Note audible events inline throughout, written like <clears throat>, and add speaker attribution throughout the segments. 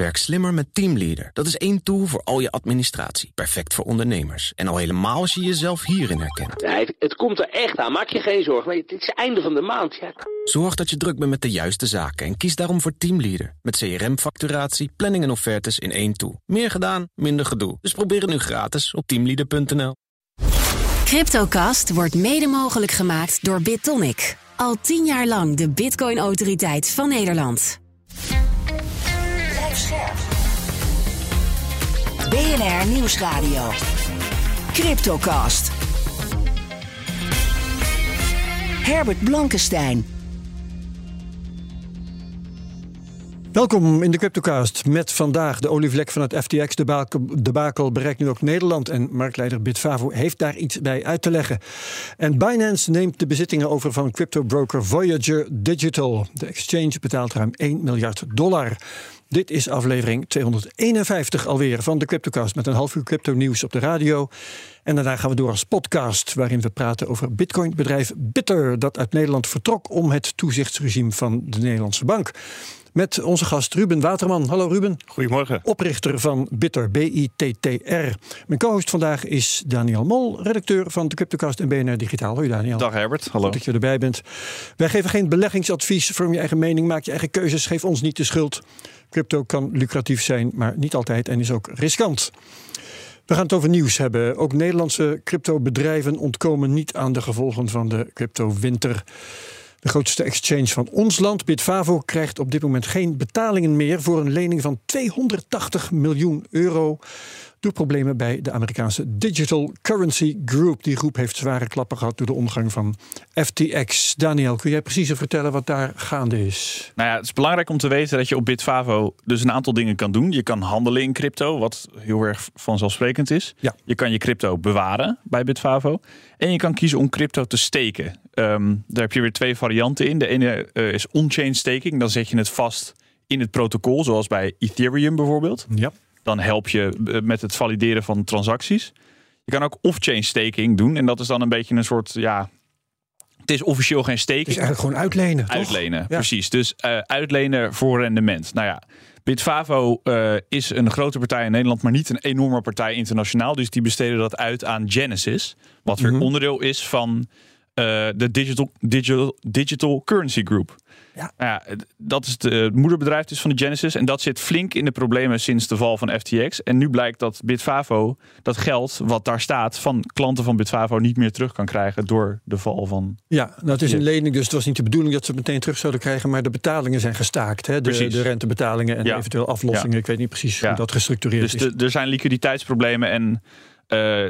Speaker 1: Werk slimmer met Teamleader. Dat is één tool voor al je administratie. Perfect voor ondernemers. En al helemaal als je jezelf hierin herkent.
Speaker 2: Ja, het, het komt er echt aan. Maak je geen zorgen. Maar het is het einde van de maand. Ja.
Speaker 1: Zorg dat je druk bent met de juiste zaken en kies daarom voor Teamleader. Met CRM-facturatie, planning en offertes in één tool. Meer gedaan, minder gedoe. Dus probeer het nu gratis op teamleader.nl.
Speaker 3: Cryptocast wordt mede mogelijk gemaakt door BitTonic. Al tien jaar lang de Bitcoin-autoriteit van Nederland.
Speaker 4: BNR Nieuwsradio. Cryptocast. Herbert Blankenstein.
Speaker 5: Welkom in de Cryptocast met vandaag de olievlek van het FTX. De debakel bereikt nu ook Nederland en marktleider Bitfavo heeft daar iets bij uit te leggen. En Binance neemt de bezittingen over van cryptobroker Voyager Digital. De exchange betaalt ruim 1 miljard dollar. Dit is aflevering 251 alweer van de Cryptocast met een half uur crypto nieuws op de radio. En daarna gaan we door als podcast waarin we praten over Bitcoin-bedrijf Bitter dat uit Nederland vertrok om het toezichtsregime van de Nederlandse bank. Met onze gast Ruben Waterman. Hallo Ruben.
Speaker 6: Goedemorgen.
Speaker 5: Oprichter van Bitter, B-I-T-T-R. Mijn co-host vandaag is Daniel Mol, redacteur van de Cryptocast en BNR Digitaal. Hoi Daniel.
Speaker 6: Dag Herbert, hallo.
Speaker 5: Goed dat je erbij bent. Wij geven geen beleggingsadvies. Vorm je eigen mening, maak je eigen keuzes. Geef ons niet de schuld. Crypto kan lucratief zijn, maar niet altijd en is ook riskant. We gaan het over nieuws hebben. Ook Nederlandse cryptobedrijven ontkomen niet aan de gevolgen van de crypto-winter. De grootste exchange van ons land, Bitfavo, krijgt op dit moment geen betalingen meer voor een lening van 280 miljoen euro door problemen bij de Amerikaanse Digital Currency Group. Die groep heeft zware klappen gehad door de omgang van FTX. Daniel, kun jij precies vertellen wat daar gaande is?
Speaker 6: Nou ja, het is belangrijk om te weten dat je op Bitfavo dus een aantal dingen kan doen. Je kan handelen in crypto, wat heel erg vanzelfsprekend is.
Speaker 5: Ja.
Speaker 6: Je kan je crypto bewaren bij Bitfavo. En je kan kiezen om crypto te steken. Ehm, daar heb je weer twee varianten in. De ene uh, is on-chain staking. Dan zet je het vast in het protocol, zoals bij Ethereum bijvoorbeeld.
Speaker 5: Ja.
Speaker 6: Dan help je eh, met het valideren van transacties. Je kan ook off-chain staking doen. En dat is dan een beetje een soort, ja... Het is officieel geen staking. Het
Speaker 5: is eigenlijk gewoon uitlenen, toch?
Speaker 6: Uitlenen, precies. Dus uh, uitlenen voor rendement. Nou ja, Bitfavo uh, is een grote partij in Nederland, maar niet een enorme partij internationaal. Dus die besteden dat uit aan Genesis. Wat weer mm -hmm. onderdeel is van de Digital, Digital, Digital Currency Group.
Speaker 5: Ja.
Speaker 6: Nou ja, dat is de, het moederbedrijf dus van de Genesis. En dat zit flink in de problemen sinds de val van FTX. En nu blijkt dat Bitfavo dat geld wat daar staat van klanten van Bitfavo niet meer terug kan krijgen door de val van.
Speaker 5: Ja, nou het is een lening, dus het was niet de bedoeling dat ze het meteen terug zouden krijgen. Maar de betalingen zijn gestaakt. Hè? De, de rentebetalingen en
Speaker 6: Ja.
Speaker 5: eventueel aflossingen.
Speaker 6: Ja.
Speaker 5: Ik weet niet precies hoe dat gestructureerd
Speaker 6: Dus
Speaker 5: is.
Speaker 6: de- er zijn liquiditeitsproblemen en eh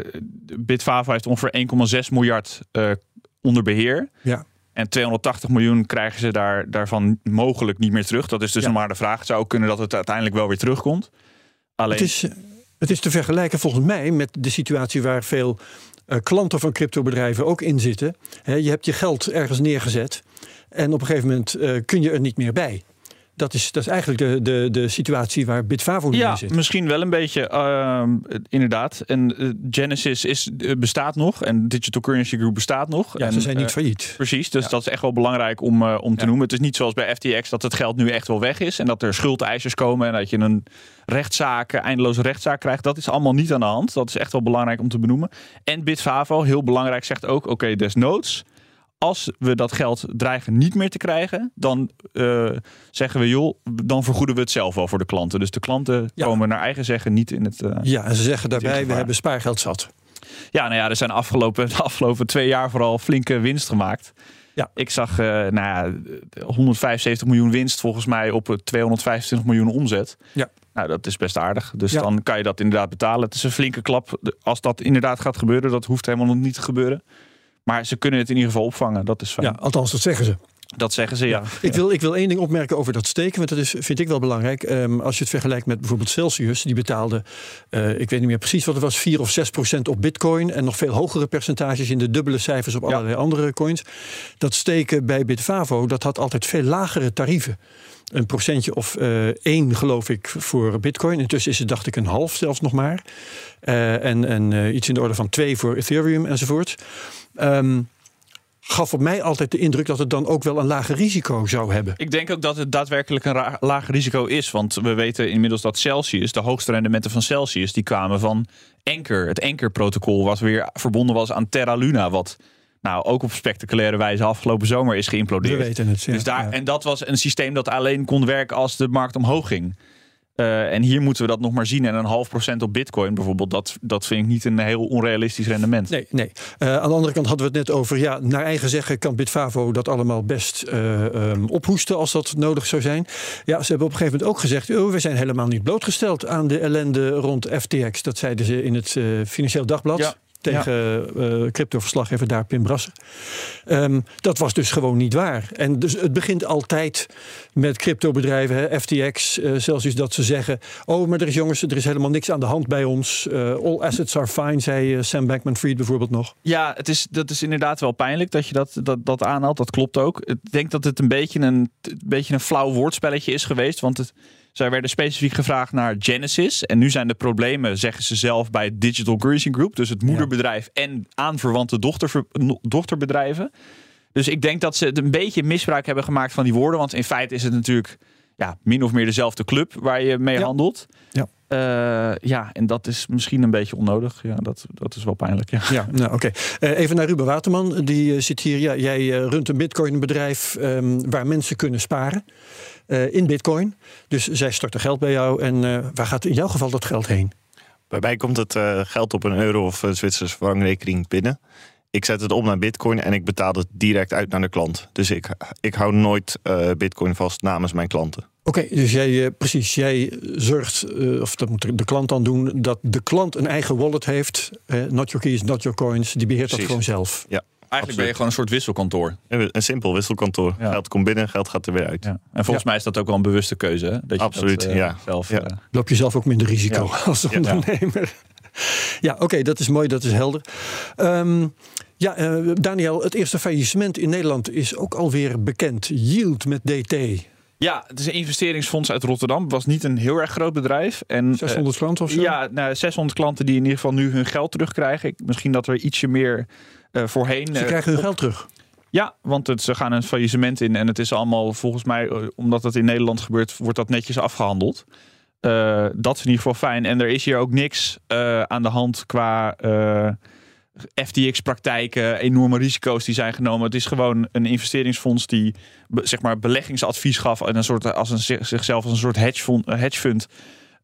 Speaker 6: Bitfavo heeft ongeveer 1,6 miljard eh, onder beheer.
Speaker 5: Ja.
Speaker 6: En 280 miljoen krijgen ze daar, daarvan mogelijk niet meer terug. Dat is dus
Speaker 5: Ja.
Speaker 6: nog maar de vraag. Het zou ook kunnen dat het uiteindelijk wel weer terugkomt. Alleen,
Speaker 5: Het is, eh, het is te vergelijken volgens mij met de situatie waar veel eh, klanten van cryptobedrijven ook in zitten. Je hebt je geld ergens neergezet en op een gegeven moment eh, kun je er niet meer bij. Dat is, dat is eigenlijk de, de, de situatie waar Bitfavo nu
Speaker 6: ja,
Speaker 5: in zit.
Speaker 6: misschien wel een beetje, ehm, inderdaad. En eh, Genesis is, eh, bestaat nog en Digital Currency Group bestaat nog.
Speaker 5: Ja,
Speaker 6: en,
Speaker 5: ze zijn niet
Speaker 6: eh,
Speaker 5: failliet.
Speaker 6: Precies, dus
Speaker 5: Ja.
Speaker 6: dat is echt wel belangrijk om, om te
Speaker 5: Ja.
Speaker 6: noemen. Het is niet zoals bij FTX dat het geld nu echt wel weg is en dat er schuldeisers komen en dat je een rechtszaak, eindeloze rechtszaak krijgt. Dat is allemaal niet aan de hand. Dat is echt wel belangrijk om te benoemen. En Bitfavo, heel belangrijk, zegt ook: oké, desnoods. Als we dat geld dreigen niet meer te krijgen, dan eh, zeggen we, joh, dan vergoeden we het zelf wel voor de klanten. Dus de klanten
Speaker 5: Ja.
Speaker 6: komen naar eigen zeggen niet in het. eh,
Speaker 5: Ja, en ze zeggen daarbij, we hebben spaargeld zat.
Speaker 6: ja, nou ja, er zijn afgelopen, <laughs> de afgelopen twee jaar vooral flinke winst gemaakt.
Speaker 5: Ja.
Speaker 6: Ik zag eh, nou ja, 175 miljoen winst volgens mij op het 225 miljoen omzet.
Speaker 5: Ja.
Speaker 6: Nou, dat is best aardig. Dus
Speaker 5: Ja.
Speaker 6: dan kan je dat inderdaad betalen. Het is een flinke klap. Als dat inderdaad gaat gebeuren, dat hoeft helemaal nog niet te gebeuren. Maar ze kunnen het in ieder geval opvangen. Dat is fijn.
Speaker 5: Ja, althans, dat zeggen ze.
Speaker 6: Dat zeggen ze, ja.
Speaker 5: Ik wil, ik wil één ding opmerken over dat steken, want dat is, vind ik wel belangrijk. Ehm, als je het vergelijkt met bijvoorbeeld Celsius, die betaalde, eh, ik weet niet meer precies wat het was, 4 of 6 procent op bitcoin en nog veel hogere percentages in de dubbele cijfers op allerlei andere coins. Dat steken bij Bitfavo, dat had altijd veel lagere tarieven. Een procentje of eh één, geloof ik, voor bitcoin. Intussen is het, dacht ik, een half zelfs nog maar. Eh, en en eh, iets in de orde van twee voor Ethereum enzovoort. Ehm, gaf op mij altijd de indruk dat het dan ook wel een lager risico zou hebben.
Speaker 6: Ik denk ook dat het daadwerkelijk een laag risico is. Want we weten inmiddels dat Celsius, de hoogste rendementen van Celsius, die kwamen van Anker. Het Anker-protocol, wat weer verbonden was aan Terra Luna. Wat nou ook op spectaculaire wijze afgelopen zomer is
Speaker 5: We
Speaker 6: geïmplodeerd.
Speaker 5: weten het. ja.
Speaker 6: dus daar. En dat was een systeem dat alleen kon werken als de markt omhoog ging. Eh, en hier moeten we dat nog maar zien. En een half procent op bitcoin bijvoorbeeld, dat, dat vind ik niet een heel onrealistisch rendement.
Speaker 5: Nee, nee. Eh, aan de andere kant hadden we het net over, ja, naar eigen zeggen kan Bitfavo dat allemaal best eh, ehm, ophoesten als dat nodig zou zijn. Ja, ze hebben op een gegeven moment ook gezegd, oh, we zijn helemaal niet blootgesteld aan de ellende rond FTX. Dat zeiden ze in het Financieel Dagblad.
Speaker 6: Ja.
Speaker 5: Tegen eh cryptoverslaggever daar, Pim Brasser. Ehm, dat was dus gewoon niet waar. En dus het begint altijd met cryptobedrijven, hè, FTX, eh, zelfs is dat ze zeggen: Oh, maar er is jongens, er is helemaal niks aan de hand bij ons. Eh, all assets are fine, zei eh, Sam Bankman-Fried bijvoorbeeld nog.
Speaker 6: Ja, het is, dat is inderdaad wel pijnlijk dat je dat, dat, dat aanhaalt. Dat klopt ook. Ik denk dat het een beetje een, een beetje een flauw woordspelletje is geweest. Want het, zij werden specifiek gevraagd naar Genesis. En nu zijn de problemen, zeggen ze zelf, bij Digital Currency Group. Dus het moederbedrijf en aanverwante dochter, dochterbedrijven. Dus ik denk dat ze het een beetje misbruik hebben gemaakt van die woorden. Want in feite is het natuurlijk ja, min of meer dezelfde club waar je mee
Speaker 5: Ja.
Speaker 6: handelt.
Speaker 5: Ja.
Speaker 6: Eh, ja, en dat is misschien een beetje onnodig. Ja, dat, dat is wel pijnlijk. Ja.
Speaker 5: Ja, nou oké. Eh, even naar Ruben Waterman. Die eh, zit hier. Ja, jij runt een bitcoinbedrijf ehm, waar mensen kunnen sparen eh, in bitcoin. Dus zij storten geld bij jou. En eh, waar gaat in jouw geval dat geld heen?
Speaker 7: Bij mij komt het eh, geld op een euro of een Zwitserse frankrekening binnen. Ik zet het om naar bitcoin en ik betaal het direct uit naar de klant. Dus ik, ik hou nooit eh, bitcoin vast namens mijn klanten.
Speaker 5: Oké, dus jij, eh, precies, jij zorgt, eh, of dat moet de klant dan doen, dat de klant een eigen wallet heeft. eh, not your keys, not your coins. Die beheert dat gewoon zelf.
Speaker 7: Ja,
Speaker 6: Eigenlijk ben je gewoon een soort wisselkantoor.
Speaker 7: Een simpel wisselkantoor.
Speaker 6: Ja.
Speaker 7: Geld komt binnen, geld gaat er weer uit.
Speaker 6: Ja. En volgens mij is dat ook wel een bewuste keuze. Hè? Dat je
Speaker 7: Absoluut,
Speaker 6: dat, eh,
Speaker 7: ja.
Speaker 6: Zelf,
Speaker 7: Ja.
Speaker 5: Loop je zelf ook minder risico
Speaker 6: Ja.
Speaker 5: als
Speaker 7: Ja.
Speaker 5: ondernemer. Ja, oké, dat is mooi, dat is helder. Ehm, ja, eh, Daniel, het eerste faillissement in Nederland is ook alweer bekend. Yield met DT.
Speaker 6: Ja, het is een investeringsfonds uit Rotterdam. Het was niet een heel erg groot bedrijf. En,
Speaker 5: 600 klanten of
Speaker 6: eh,
Speaker 5: zo?
Speaker 6: Ja, nou, 600 klanten die in ieder geval nu hun geld terugkrijgen. Misschien dat er ietsje meer eh, voorheen...
Speaker 5: Ze
Speaker 6: eh,
Speaker 5: krijgen hun geld terug.
Speaker 6: Ja, want het, ze gaan een faillissement in. En het is allemaal volgens mij, eh, omdat het in Nederland gebeurt, wordt dat netjes afgehandeld. Eh, dat is in ieder geval fijn. En er is hier ook niks eh, aan de hand qua eh, FTX-praktijken, enorme risico's die zijn genomen. Het is gewoon een investeringsfonds die zeg maar beleggingsadvies gaf en een soort, als een, zichzelf als een soort hedgefond, hedgefund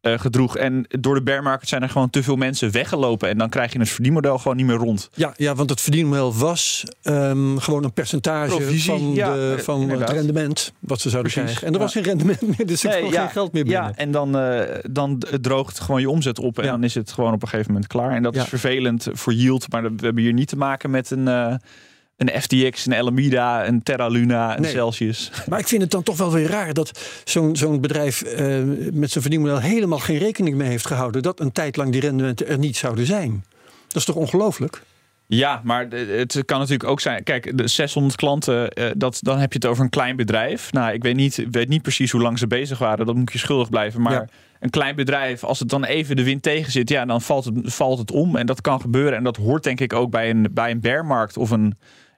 Speaker 6: eh, gedroeg. En door de bear market zijn er gewoon te veel mensen weggelopen. En dan krijg je het verdienmodel gewoon niet meer rond.
Speaker 5: Ja, ja, want het verdienmodel was ehm, gewoon een percentage
Speaker 6: Provisie,
Speaker 5: van,
Speaker 6: ja,
Speaker 5: de,
Speaker 6: eh,
Speaker 5: van het rendement wat ze zouden
Speaker 6: Precies,
Speaker 5: krijgen. En er
Speaker 6: ja.
Speaker 5: was geen rendement meer, dus er
Speaker 6: Nee, ja,
Speaker 5: geen geld meer binnen.
Speaker 6: Ja, en dan, eh, dan droogt gewoon je omzet op en dan is het gewoon op een gegeven moment klaar. En dat is vervelend voor yield, maar we hebben hier niet te maken met een, een FTX, een Alameda, een Terra Luna, een
Speaker 5: Nee.
Speaker 6: Celsius.
Speaker 5: Maar ik vind het dan toch wel weer raar dat zo'n zo'n bedrijf eh, met zijn verdienmodel helemaal geen rekening mee heeft gehouden dat een tijd lang die rendementen er niet zouden zijn. Dat is toch ongelooflijk?
Speaker 6: Ja, maar het kan natuurlijk ook zijn. Kijk, de 600 klanten, eh, dat, dan heb je het over een klein bedrijf. Nou, ik weet niet, weet niet precies hoe lang ze bezig waren. Dat moet je schuldig blijven. Maar
Speaker 5: Ja.
Speaker 6: een klein bedrijf, als het dan even de wind tegen zit, ja, dan valt het, valt het om. En dat kan gebeuren. En dat hoort denk ik ook bij een, bij een bearmarkt of een.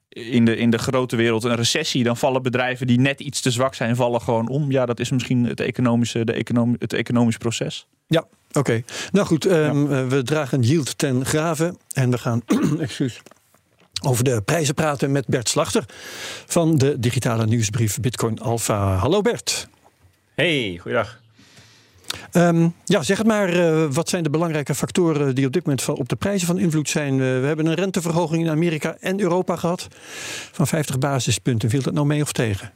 Speaker 6: In de, in de grote wereld een recessie, dan vallen bedrijven die net iets te zwak zijn, vallen gewoon om. Ja, dat is misschien het economische, de econom, het economisch proces.
Speaker 5: Ja, oké. Nou goed, ehm, eh, we dragen yield ten grave en we gaan <clears throat> excuus, over de prijzen praten met Bert Slachter van de digitale nieuwsbrief Bitcoin Alpha. Hallo Bert.
Speaker 8: Hey, goeiedag.
Speaker 5: Ehm, ja, zeg het maar. eh, wat zijn de belangrijke factoren die op dit moment op de prijzen van invloed zijn? Eh, we hebben een renteverhoging in Amerika en Europa gehad van 50 basispunten. Viel dat nou mee of tegen?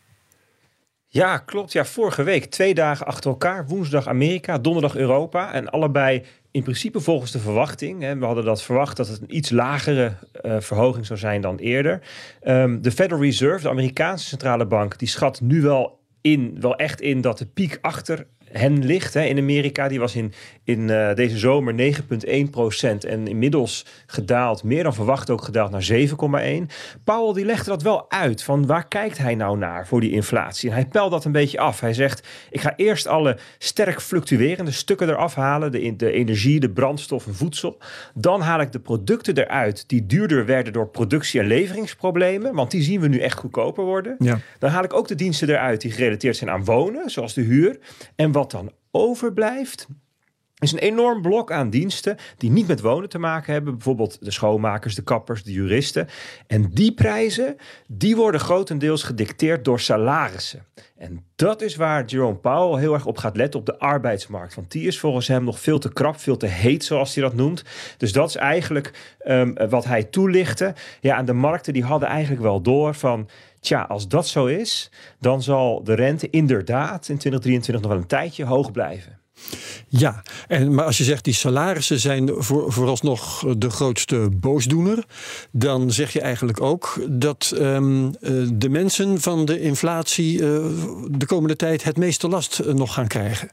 Speaker 8: Ja, klopt. Ja, vorige week twee dagen achter elkaar. Woensdag Amerika, donderdag Europa. En allebei in principe volgens de verwachting. Hè. We hadden dat verwacht dat het een iets lagere eh, verhoging zou zijn dan eerder. Ehm, de Federal Reserve, de Amerikaanse centrale bank, die schat nu wel in, wel echt in dat de piek achter hen ligt hè, in Amerika. Die was in, in uh, deze zomer 9,1 procent en inmiddels gedaald, meer dan verwacht ook gedaald naar 7,1. Powell die legde dat wel uit van waar kijkt hij nou naar voor die inflatie. En hij pelt dat een beetje af. Hij zegt ik ga eerst alle sterk fluctuerende stukken eraf halen, de, de energie, de brandstof en voedsel. Dan haal ik de producten eruit die duurder werden door productie- en leveringsproblemen, want die zien we nu echt goedkoper worden.
Speaker 5: Ja.
Speaker 8: Dan haal ik ook de diensten eruit die gerelateerd zijn aan wonen, zoals de huur. En wat dan overblijft, is een enorm blok aan diensten die niet met wonen te maken hebben. Bijvoorbeeld de schoonmakers, de kappers, de juristen. En die prijzen, die worden grotendeels gedicteerd door salarissen. En dat is waar Jerome Powell heel erg op gaat letten op de arbeidsmarkt. Want die is volgens hem nog veel te krap, veel te heet, zoals hij dat noemt. Dus dat is eigenlijk um, wat hij toelichtte. Ja, en de markten die hadden eigenlijk wel door van... Tja, als dat zo is, dan zal de rente inderdaad in 2023 nog wel een tijdje hoog blijven.
Speaker 5: Ja, en, maar als je zegt die salarissen zijn voor, vooralsnog de grootste boosdoener, dan zeg je eigenlijk ook dat um, de mensen van de inflatie uh, de komende tijd het meeste last uh, nog gaan krijgen.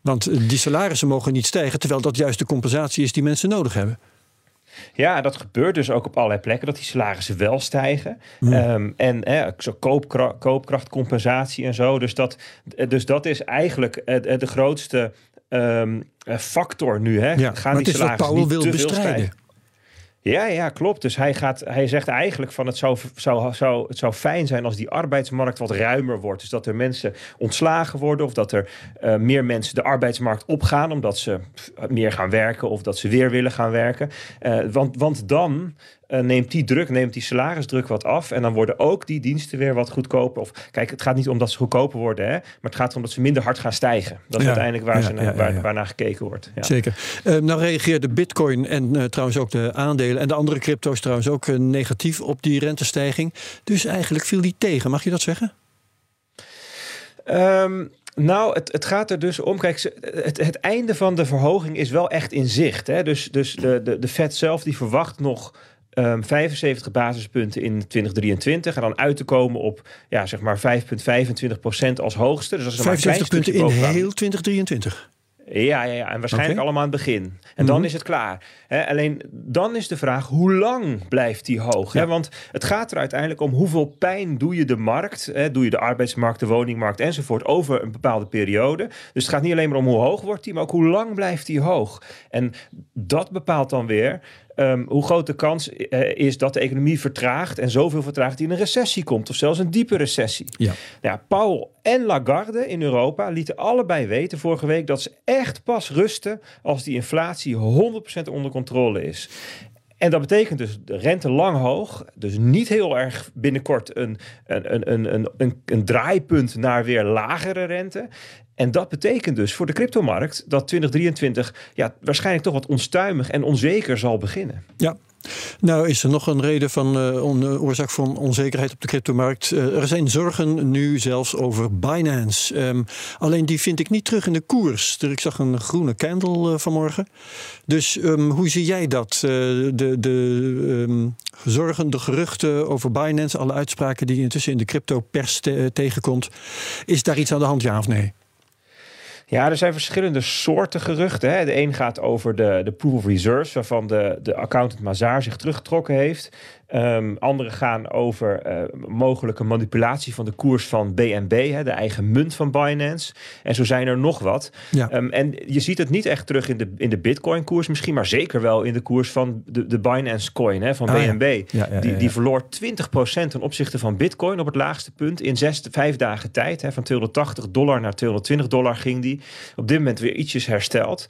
Speaker 5: Want die salarissen mogen niet stijgen, terwijl dat juist de compensatie is die mensen nodig hebben.
Speaker 8: Ja, dat gebeurt dus ook op allerlei plekken, dat die salarissen wel stijgen. Mm. Um, en eh, zo koopkracht, koopkrachtcompensatie en zo. Dus dat, dus dat is eigenlijk uh, de grootste um, factor nu. Hè?
Speaker 5: Ja,
Speaker 8: Gaan
Speaker 5: maar
Speaker 8: die
Speaker 5: het is wat Powell wil bestrijden.
Speaker 8: Ja, ja, klopt. Dus hij, gaat, hij zegt eigenlijk van het zou, zou, zou, het zou fijn zijn als die arbeidsmarkt wat ruimer wordt. Dus dat er mensen ontslagen worden of dat er uh, meer mensen de arbeidsmarkt opgaan omdat ze meer gaan werken of dat ze weer willen gaan werken. Uh, want, want dan uh, neemt die druk, neemt die salarisdruk wat af. En dan worden ook die diensten weer wat goedkoper. Of kijk, het gaat niet om dat ze goedkoper worden, hè, maar het gaat erom dat ze minder hard gaan stijgen. Dat is
Speaker 5: Ja,
Speaker 8: uiteindelijk waar,
Speaker 5: ja,
Speaker 8: ze,
Speaker 5: ja, ja,
Speaker 8: waar,
Speaker 5: ja.
Speaker 8: waarnaar gekeken wordt. Ja.
Speaker 5: Zeker. Nou reageerde Bitcoin en trouwens ook de aandelen en de andere crypto's trouwens ook uh, negatief op die rentestijging. Dus eigenlijk viel die tegen. Mag je dat zeggen?
Speaker 8: Um, nou, het, het, gaat er dus om. Kijk, het, het, einde van de verhoging is wel echt in zicht. Hè? Dus, dus de, de, de Fed zelf die verwacht nog. Um, 75 basispunten in 2023 en dan uit te komen op ja, zeg maar 5,25% als hoogste. Dus dat is
Speaker 5: 75 punten in heel 2023.
Speaker 8: Ja, ja, ja, en waarschijnlijk okay. allemaal aan het begin. En dan is het klaar. He, alleen dan is de vraag, hoe lang blijft die hoog? Ja. He, want het gaat er uiteindelijk om hoeveel pijn doe je de markt, he, doe je de arbeidsmarkt, de woningmarkt enzovoort over een bepaalde periode. Dus het gaat niet alleen maar om hoe hoog wordt die, maar ook hoe lang blijft die hoog. En dat bepaalt dan weer Um, hoe groot de kans uh, is dat de economie vertraagt en zoveel vertraagt dat die in een recessie komt of zelfs een diepe recessie.
Speaker 5: Ja.
Speaker 8: Nou, Powell en Lagarde in Europa lieten allebei weten vorige week dat ze echt pas rusten als die inflatie 100% onder controle is. En dat betekent dus de rente lang hoog. Dus niet heel erg binnenkort een, een, een, een, een, een draaipunt naar weer lagere rente. En dat betekent dus voor de cryptomarkt dat 2023 ja, waarschijnlijk toch wat onstuimig en onzeker zal beginnen.
Speaker 5: Ja. Nou is er nog een reden van on, uh, oorzaak van onzekerheid op de cryptomarkt. Uh, er zijn zorgen nu zelfs over Binance. Um, alleen die vind ik niet terug in de koers. Ik zag een groene candle vanmorgen. Dus um, hoe zie jij dat? de de um, zorgen, de geruchten over Binance, alle uitspraken die intussen in de crypto-pers te tegenkomt. Is daar iets aan de hand, ja of nee?
Speaker 8: Ja, er zijn verschillende soorten geruchten. Hè. De een gaat over de, de proof of reserves, waarvan de, de accountant Mazar zich teruggetrokken heeft. Um, andere gaan over uh, mogelijke manipulatie van de koers van BNB, hè, de eigen munt van Binance. En zo zijn er nog wat.
Speaker 5: Ja.
Speaker 8: Um, en je ziet het niet echt terug in de, in de Bitcoin-koers misschien, maar zeker wel in de koers van de, de Binance Coin hè, van
Speaker 5: Ah.
Speaker 8: BNB.
Speaker 5: Ja, ja,
Speaker 8: die, die verloor 20% ten opzichte van Bitcoin op het laagste punt in zes, vijf dagen tijd. Hè, van 280 dollar naar 220 dollar ging die. Op dit moment weer ietsjes hersteld.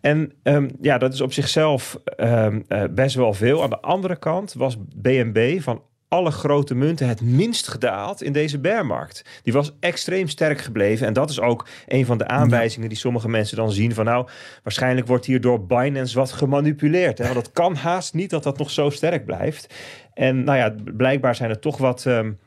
Speaker 8: En um, ja, dat is op zichzelf uh, best wel veel. Aan de andere kant was BNB van alle grote munten het minst gedaald in deze bearmarkt. Die was extreem sterk gebleven. En dat is ook een van de aanwijzingen die sommige mensen dan zien van nou, waarschijnlijk wordt hier door Binance wat gemanipuleerd. Hè? Want het kan haast niet dat dat nog zo sterk blijft. En nou ja, blijkbaar zijn er toch wat... Um,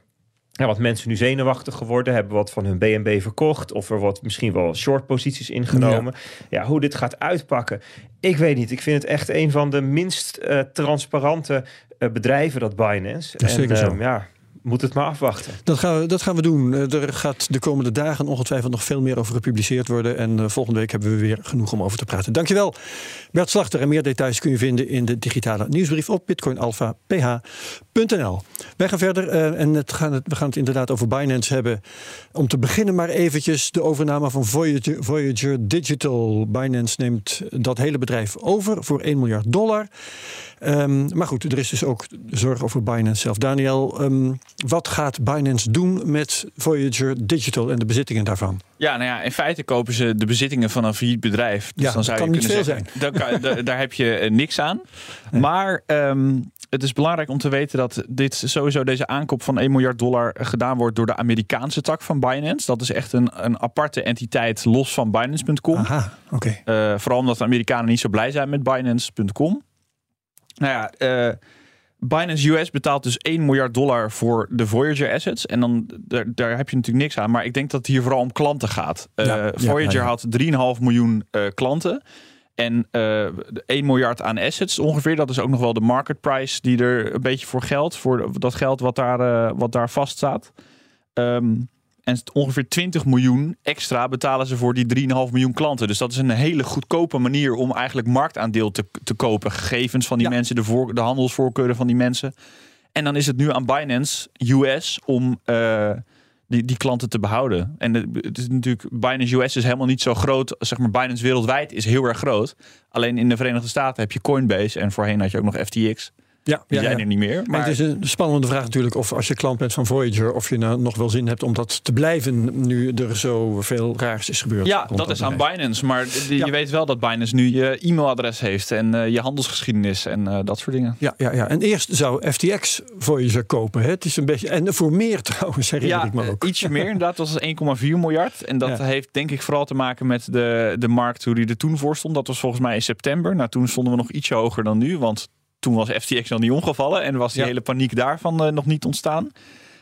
Speaker 8: ja, wat mensen nu zenuwachtig geworden, hebben wat van hun BNB verkocht. Of er wordt misschien wel short posities ingenomen. Ja. ja. hoe dit gaat uitpakken, ik weet niet. Ik vind het echt een van de minst uh, transparante uh, bedrijven, dat Binance. En,
Speaker 5: zeker zo.
Speaker 8: Uh, ja, moet het maar afwachten.
Speaker 5: Dat gaan, we, dat gaan we doen. Eh, Er gaat de komende dagen ongetwijfeld nog veel meer over gepubliceerd worden. En eh, volgende week hebben we weer genoeg om over te praten. Dankjewel, Bert Slachter. En meer details kun je vinden in de digitale nieuwsbrief op bitcoinalpha.ph.nl. Wij gaan verder eh, en het gaan we gaan het inderdaad over Binance hebben. Om te beginnen maar eventjes de overname van Voyager, Voyager Digital. Binance neemt dat hele bedrijf over voor 1 miljard dollar. Ehm, maar goed, er is dus ook zorg over Binance zelf. Daniel, ehm, wat gaat Binance doen met Voyager Digital en de bezittingen daarvan?
Speaker 6: Ja, nou ja, in feite kopen ze de bezittingen van een failliet bedrijf. Dus
Speaker 5: Ja,
Speaker 6: dan
Speaker 5: dat
Speaker 6: zou
Speaker 5: kan
Speaker 6: je
Speaker 5: niet
Speaker 6: kunnen
Speaker 5: veel
Speaker 6: zeggen, dan kan- da- daar heb je eh, niks aan. Maar ehm, het is belangrijk om te weten dat dit sowieso deze aankoop van 1 miljard dollar gedaan wordt door de Amerikaanse tak van Binance. Dat is echt een, een aparte entiteit los van Binance.com.
Speaker 5: Aha, oké.
Speaker 6: Eh, vooral omdat de Amerikanen niet zo blij zijn met Binance.com. Nou ja, eh, Binance US betaalt dus 1 miljard dollar voor de Voyager assets. En dan daar, daar heb je natuurlijk niks aan. Maar ik denk dat het hier vooral om klanten gaat.
Speaker 5: Ja, ja,
Speaker 6: Voyager
Speaker 5: ja,
Speaker 6: had 3,5 miljoen eh, klanten. En eh 1 miljard aan assets ongeveer. Dat is ook nog wel de market price die er een beetje voor geldt. Voor dat geld wat daar, eh, wat daar vaststaat. Ehm, en ongeveer 20 miljoen extra betalen ze voor die 3,5 miljoen klanten. Dus dat is een hele goedkope manier om eigenlijk marktaandeel te, te kopen. Gegevens van die
Speaker 5: Ja.
Speaker 6: mensen, de, voor, de handelsvoorkeuren van die mensen. En dan is het nu aan Binance US om eh, die, die klanten te behouden. En het, het is natuurlijk, Binance US is helemaal niet zo groot. Zeg maar, Binance wereldwijd is heel erg groot. Alleen in de Verenigde Staten heb je Coinbase. En voorheen had je ook nog FTX.
Speaker 5: Ja,
Speaker 6: Die
Speaker 5: ja,
Speaker 6: zijn
Speaker 5: ja.
Speaker 6: er niet meer.
Speaker 5: Maar
Speaker 6: Maar
Speaker 5: het is een spannende vraag natuurlijk of als je klant bent van Voyager, of je nou nog wel zin hebt om dat te blijven nu er zoveel raars is gebeurd.
Speaker 6: Ja, dat is aan. Binance. Maar
Speaker 5: Ja.
Speaker 6: je weet wel dat Binance nu je e-mailadres heeft en eh, je handelsgeschiedenis en eh, dat soort dingen.
Speaker 5: Ja, ja, ja, en eerst zou FTX Voyager kopen. Hè? Het is een beetje, en voor meer <laughs> trouwens, herinner
Speaker 6: Ja,
Speaker 5: ik me ook.
Speaker 6: eh, ietsje meer <laughs> inderdaad. Dat was 1,4 miljard. En dat
Speaker 5: Ja.
Speaker 6: heeft denk ik vooral te maken met de, de markt hoe die er toen voor stond. Dat was volgens mij in september. Nou, toen stonden we nog ietsje hoger dan nu. Want toen was FTX nog niet omgevallen. En was die
Speaker 5: Ja.
Speaker 6: hele paniek daarvan eh, nog niet ontstaan.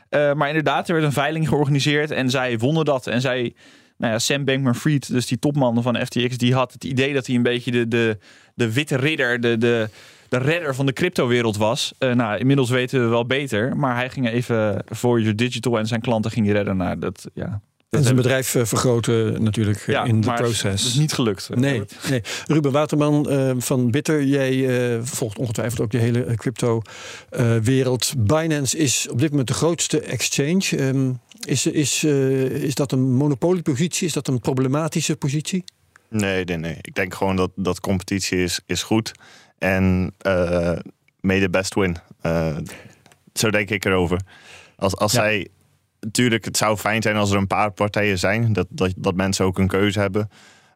Speaker 6: Eh, maar inderdaad, er werd een veiling georganiseerd. En zij wonnen dat. En zij... Nou ja, Sam Bankman-Fried, dus die topman van FTX, die had het idee dat hij een beetje de, de, de witte ridder, de, de, de redder van de cryptowereld was. Eh, nou, inmiddels weten we wel beter, maar hij ging even Voyager Digital en zijn klanten ging redden. Nou, dat, ja,
Speaker 5: en zijn bedrijf eh, vergroten natuurlijk eh,
Speaker 6: ja,
Speaker 5: in de proces.
Speaker 6: Het is niet gelukt.
Speaker 5: Nee, nee. Ruben Waterman eh, van Bitter, jij eh, volgt ongetwijfeld ook de hele crypto-wereld. Binance is op dit moment de grootste exchange. Ehm, is, is, eh, is dat een monopoliepositie? Is dat een problematische positie?
Speaker 7: Nee, nee, nee. Ik denk gewoon dat, dat competitie is, is goed. En eh may the best win. Eh, zo denk ik erover. Als, als
Speaker 6: Ja.
Speaker 7: zij... Natuurlijk, het zou fijn zijn als er een paar partijen zijn. Dat, dat, dat mensen ook een keuze hebben.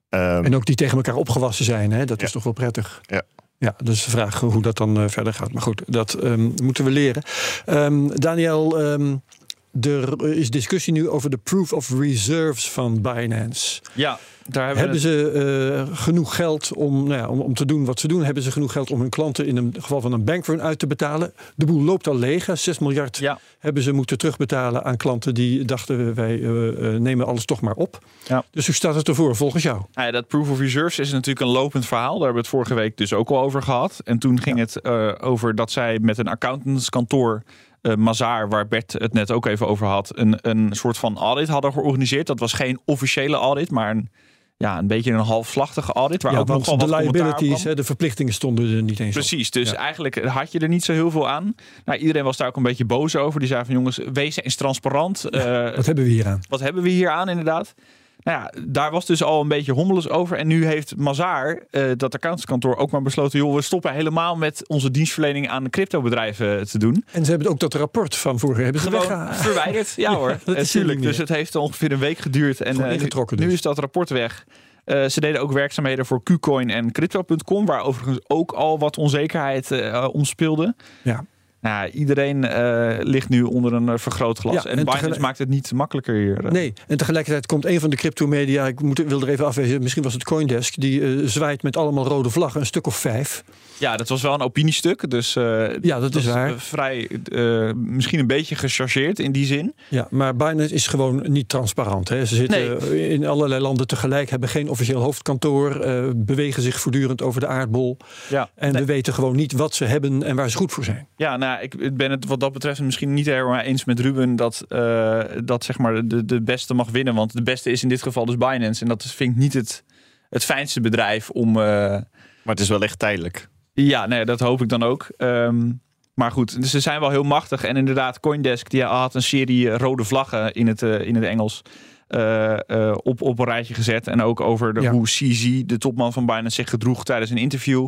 Speaker 7: Ehm,
Speaker 5: En ook die tegen elkaar opgewassen zijn. Hè? Dat is toch wel prettig.
Speaker 7: Ja.
Speaker 5: Ja, dus de vraag hoe dat dan eh, verder gaat. Maar goed, dat ehm, moeten we leren. Ehm, Daniel, er is discussie nu over de proof of reserves van Binance.
Speaker 6: Ja, daar hebben,
Speaker 5: Hebben ze eh, genoeg geld om, nou ja, om, om te doen wat ze doen? Hebben ze genoeg geld om hun klanten in een geval van een bankrun uit te betalen? De boel loopt al leeg. hè. 6 miljard
Speaker 6: Ja.
Speaker 5: hebben ze moeten terugbetalen aan klanten die dachten wij eh, eh, nemen alles toch maar op.
Speaker 6: Ja.
Speaker 5: Dus hoe staat het ervoor volgens jou?
Speaker 6: Nou ja, dat proof of reserves is natuurlijk een lopend verhaal. Daar hebben we het vorige week dus ook al over gehad. En toen ging het eh, over dat zij met een accountantskantoor, eh Mazaar, waar Bert het net ook even over had, een, een soort van audit hadden georganiseerd. Dat was geen officiële audit, maar een, ja, een beetje een halfslachtige audit. Waar
Speaker 5: Ja,
Speaker 6: ook nog
Speaker 5: de
Speaker 6: wat
Speaker 5: liabilities, hè, de verplichtingen stonden er niet eens op.
Speaker 6: Precies, dus
Speaker 5: Ja.
Speaker 6: eigenlijk had je er niet zo heel veel aan. Nou, iedereen was daar ook een beetje boos over. Die zei van jongens, wees eens transparant. Eh,
Speaker 5: Wat hebben we hier aan?
Speaker 6: wat hebben we hier aan inderdaad? Nou ja, daar was dus al een beetje hommeles over. En nu heeft Mazaar, eh, dat accountantskantoor, ook maar besloten... joh, we stoppen helemaal met onze dienstverlening aan cryptobedrijven te doen.
Speaker 5: En ze hebben ook dat rapport van vorige hebben ze
Speaker 6: Gewoon <laughs> verwijderd. Ja, <laughs> hoor,
Speaker 5: er
Speaker 6: natuurlijk. Dus het heeft ongeveer een week geduurd. En eh, nu,
Speaker 5: dus.
Speaker 6: is dat rapport weg. Eh, ze deden ook werkzaamheden voor Qcoin en Crypto.com... waar overigens ook al wat onzekerheid eh omspeelde.
Speaker 5: Ja.
Speaker 6: Nou, ja, iedereen eh, ligt nu onder een eh, vergrootglas.
Speaker 5: Ja,
Speaker 6: en
Speaker 5: en
Speaker 6: Binance
Speaker 5: tegelijk-
Speaker 6: maakt het niet makkelijker hier. eh.
Speaker 5: Nee, en tegelijkertijd komt een van de cryptomedia, ik moet, wil er even afwezen, misschien was het Coindesk, die eh, zwaait met allemaal rode vlaggen, een stuk of vijf.
Speaker 6: Ja, dat was wel een opiniestuk. Dus eh,
Speaker 5: Ja, dat is waar.
Speaker 6: vrij, misschien een beetje gechargeerd in die zin.
Speaker 5: Ja, maar Binance is gewoon niet transparant. Hè. Ze zitten in allerlei landen tegelijk, hebben geen officieel hoofdkantoor, bewegen zich voortdurend over de aardbol.
Speaker 6: Ja,
Speaker 5: En we weten gewoon niet wat ze hebben en waar ze goed voor zijn.
Speaker 6: ja nou Nou, ik ben het wat dat betreft misschien niet helemaal eens met Ruben dat, uh, dat zeg maar de, de beste mag winnen. Want de beste is in dit geval dus Binance. En dat vind ik niet het, het fijnste bedrijf om. Uh...
Speaker 7: Maar het is wel echt tijdelijk.
Speaker 6: Ja, nee, dat hoop ik dan ook. Um, maar goed, dus ze zijn wel heel machtig. En inderdaad, Coindesk die had een serie rode vlaggen in het, uh, in het Engels. Uh, uh, op, op een rijtje gezet. En ook over de, ja. hoe CZ, de topman van Binance, zich gedroeg tijdens een interview.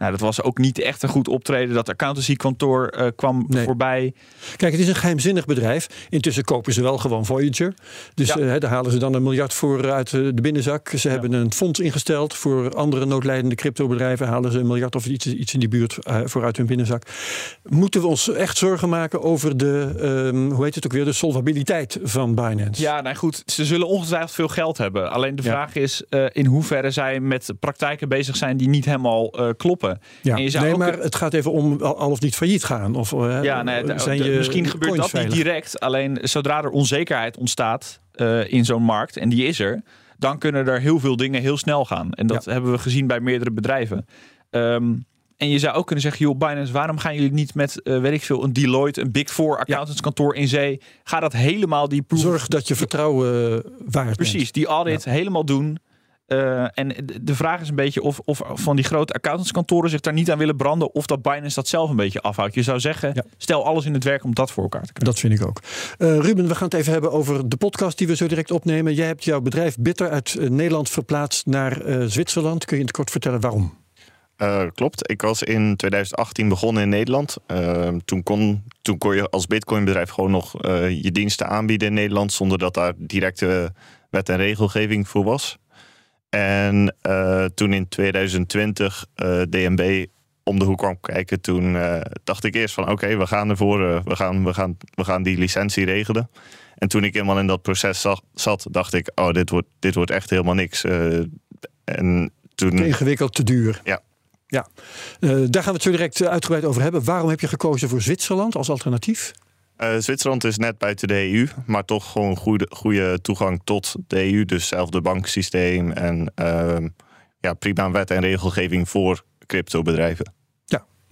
Speaker 6: Nou, dat was ook niet echt een goed optreden. Dat accountancykantoor uh, kwam nee. voorbij.
Speaker 5: Kijk, het is een geheimzinnig bedrijf. Intussen kopen ze wel gewoon Voyager. Dus ja. uh, daar halen ze dan een miljard voor uit de binnenzak. Ze ja. hebben een fonds ingesteld voor andere noodlijdende cryptobedrijven. Halen ze een miljard of iets, iets in die buurt uh, voor uit hun binnenzak. Moeten we ons echt zorgen maken over de, um, hoe heet het ook weer, de solvabiliteit van Binance?
Speaker 6: Ja, nou goed. Ze zullen ongetwijfeld veel geld hebben. Alleen de vraag is in hoeverre zij met praktijken bezig zijn die niet helemaal kloppen.
Speaker 5: Ja. nee, maar het gaat even om al of niet failliet gaan. Of,
Speaker 6: ja, nee, de, zijn de, je misschien gebeurt dat veilig? niet direct. Alleen zodra er onzekerheid ontstaat uh, in zo'n markt, en die is er, dan kunnen er heel veel dingen heel snel gaan. En dat ja. hebben we gezien bij meerdere bedrijven. Um, en je zou ook kunnen zeggen, joh, Binance, waarom gaan jullie niet met, uh, weet ik veel, een Deloitte, een Big Four accountantskantoor in zee? Ga dat helemaal die proof...
Speaker 5: Zorg dat je vertrouwen waard
Speaker 6: Precies, die audit ja. helemaal doen. Uh, en de vraag is een beetje of, of van die grote accountantskantoren zich daar niet aan willen branden. Of dat Binance dat zelf een beetje afhoudt. Je zou zeggen, ja. stel alles in het werk om dat voor elkaar te krijgen.
Speaker 5: Dat vind ik ook. Uh, Ruben, we gaan het even hebben over de podcast die we zo direct opnemen. Jij hebt jouw bedrijf Bitter uit uh, Nederland verplaatst naar Zwitserland. Kun je in het kort vertellen waarom?
Speaker 7: klopt. Ik was in 2018 begonnen in Nederland. toen, kon, toen kon je als Bitcoin bedrijf gewoon nog je diensten aanbieden in Nederland. Zonder dat daar directe wet en regelgeving voor was. En uh, toen in 2020 uh, DNB om de hoek kwam kijken, toen uh, dacht ik eerst van oké, okay, we gaan ervoor, we, gaan, we, gaan, we gaan die licentie regelen. En toen ik helemaal in dat proces zag, zat, dacht ik, oh, dit wordt, dit wordt echt helemaal niks. en toen...
Speaker 5: Te ingewikkeld, te duur.
Speaker 7: Ja.
Speaker 5: Ja, daar gaan we het zo direct uitgebreid over hebben. Waarom heb je gekozen voor Zwitserland als alternatief?
Speaker 7: Uh, Zwitserland is net buiten de EU, maar toch gewoon goede, goede toegang tot de EU. Dus hetzelfde banksysteem en uh, ja, prima wet en regelgeving voor cryptobedrijven.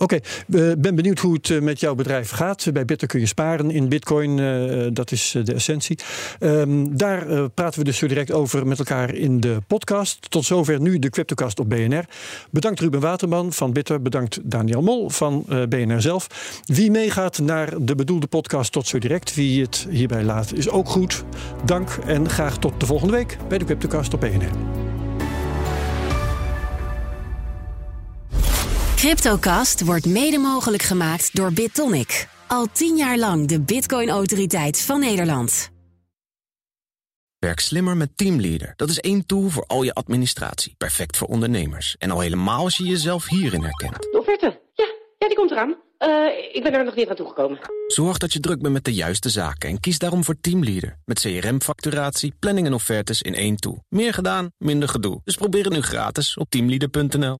Speaker 5: Oké, okay. ben benieuwd hoe het met jouw bedrijf gaat. Bij Bitter kun je sparen in bitcoin, uh, dat is de essentie. Um, daar praten we dus zo direct over met elkaar in de podcast. Tot zover nu de Cryptocast op BNR. Bedankt Ruben Waterman van Bitter. Bedankt Daniel Mol van BNR zelf. Wie meegaat naar de bedoelde podcast tot zo direct, wie het hierbij laat, is ook goed. Dank en graag tot de volgende week bij de Cryptocast op BNR.
Speaker 3: Cryptocast wordt mede mogelijk gemaakt door BitTonic. Al tien jaar lang de Bitcoin-autoriteit van Nederland.
Speaker 1: Werk slimmer met Teamleader. Dat is één tool voor al je administratie. Perfect voor ondernemers. En al helemaal als je jezelf hierin herkent.
Speaker 2: De offerte. Ja, ja die komt eraan. Uh, ik ben er nog niet aan toegekomen.
Speaker 1: Zorg dat je druk bent met de juiste zaken en kies daarom voor Teamleader. Met CRM-facturatie, planning en offertes in één tool. Meer gedaan, minder gedoe. Dus probeer het nu gratis op teamleader.nl.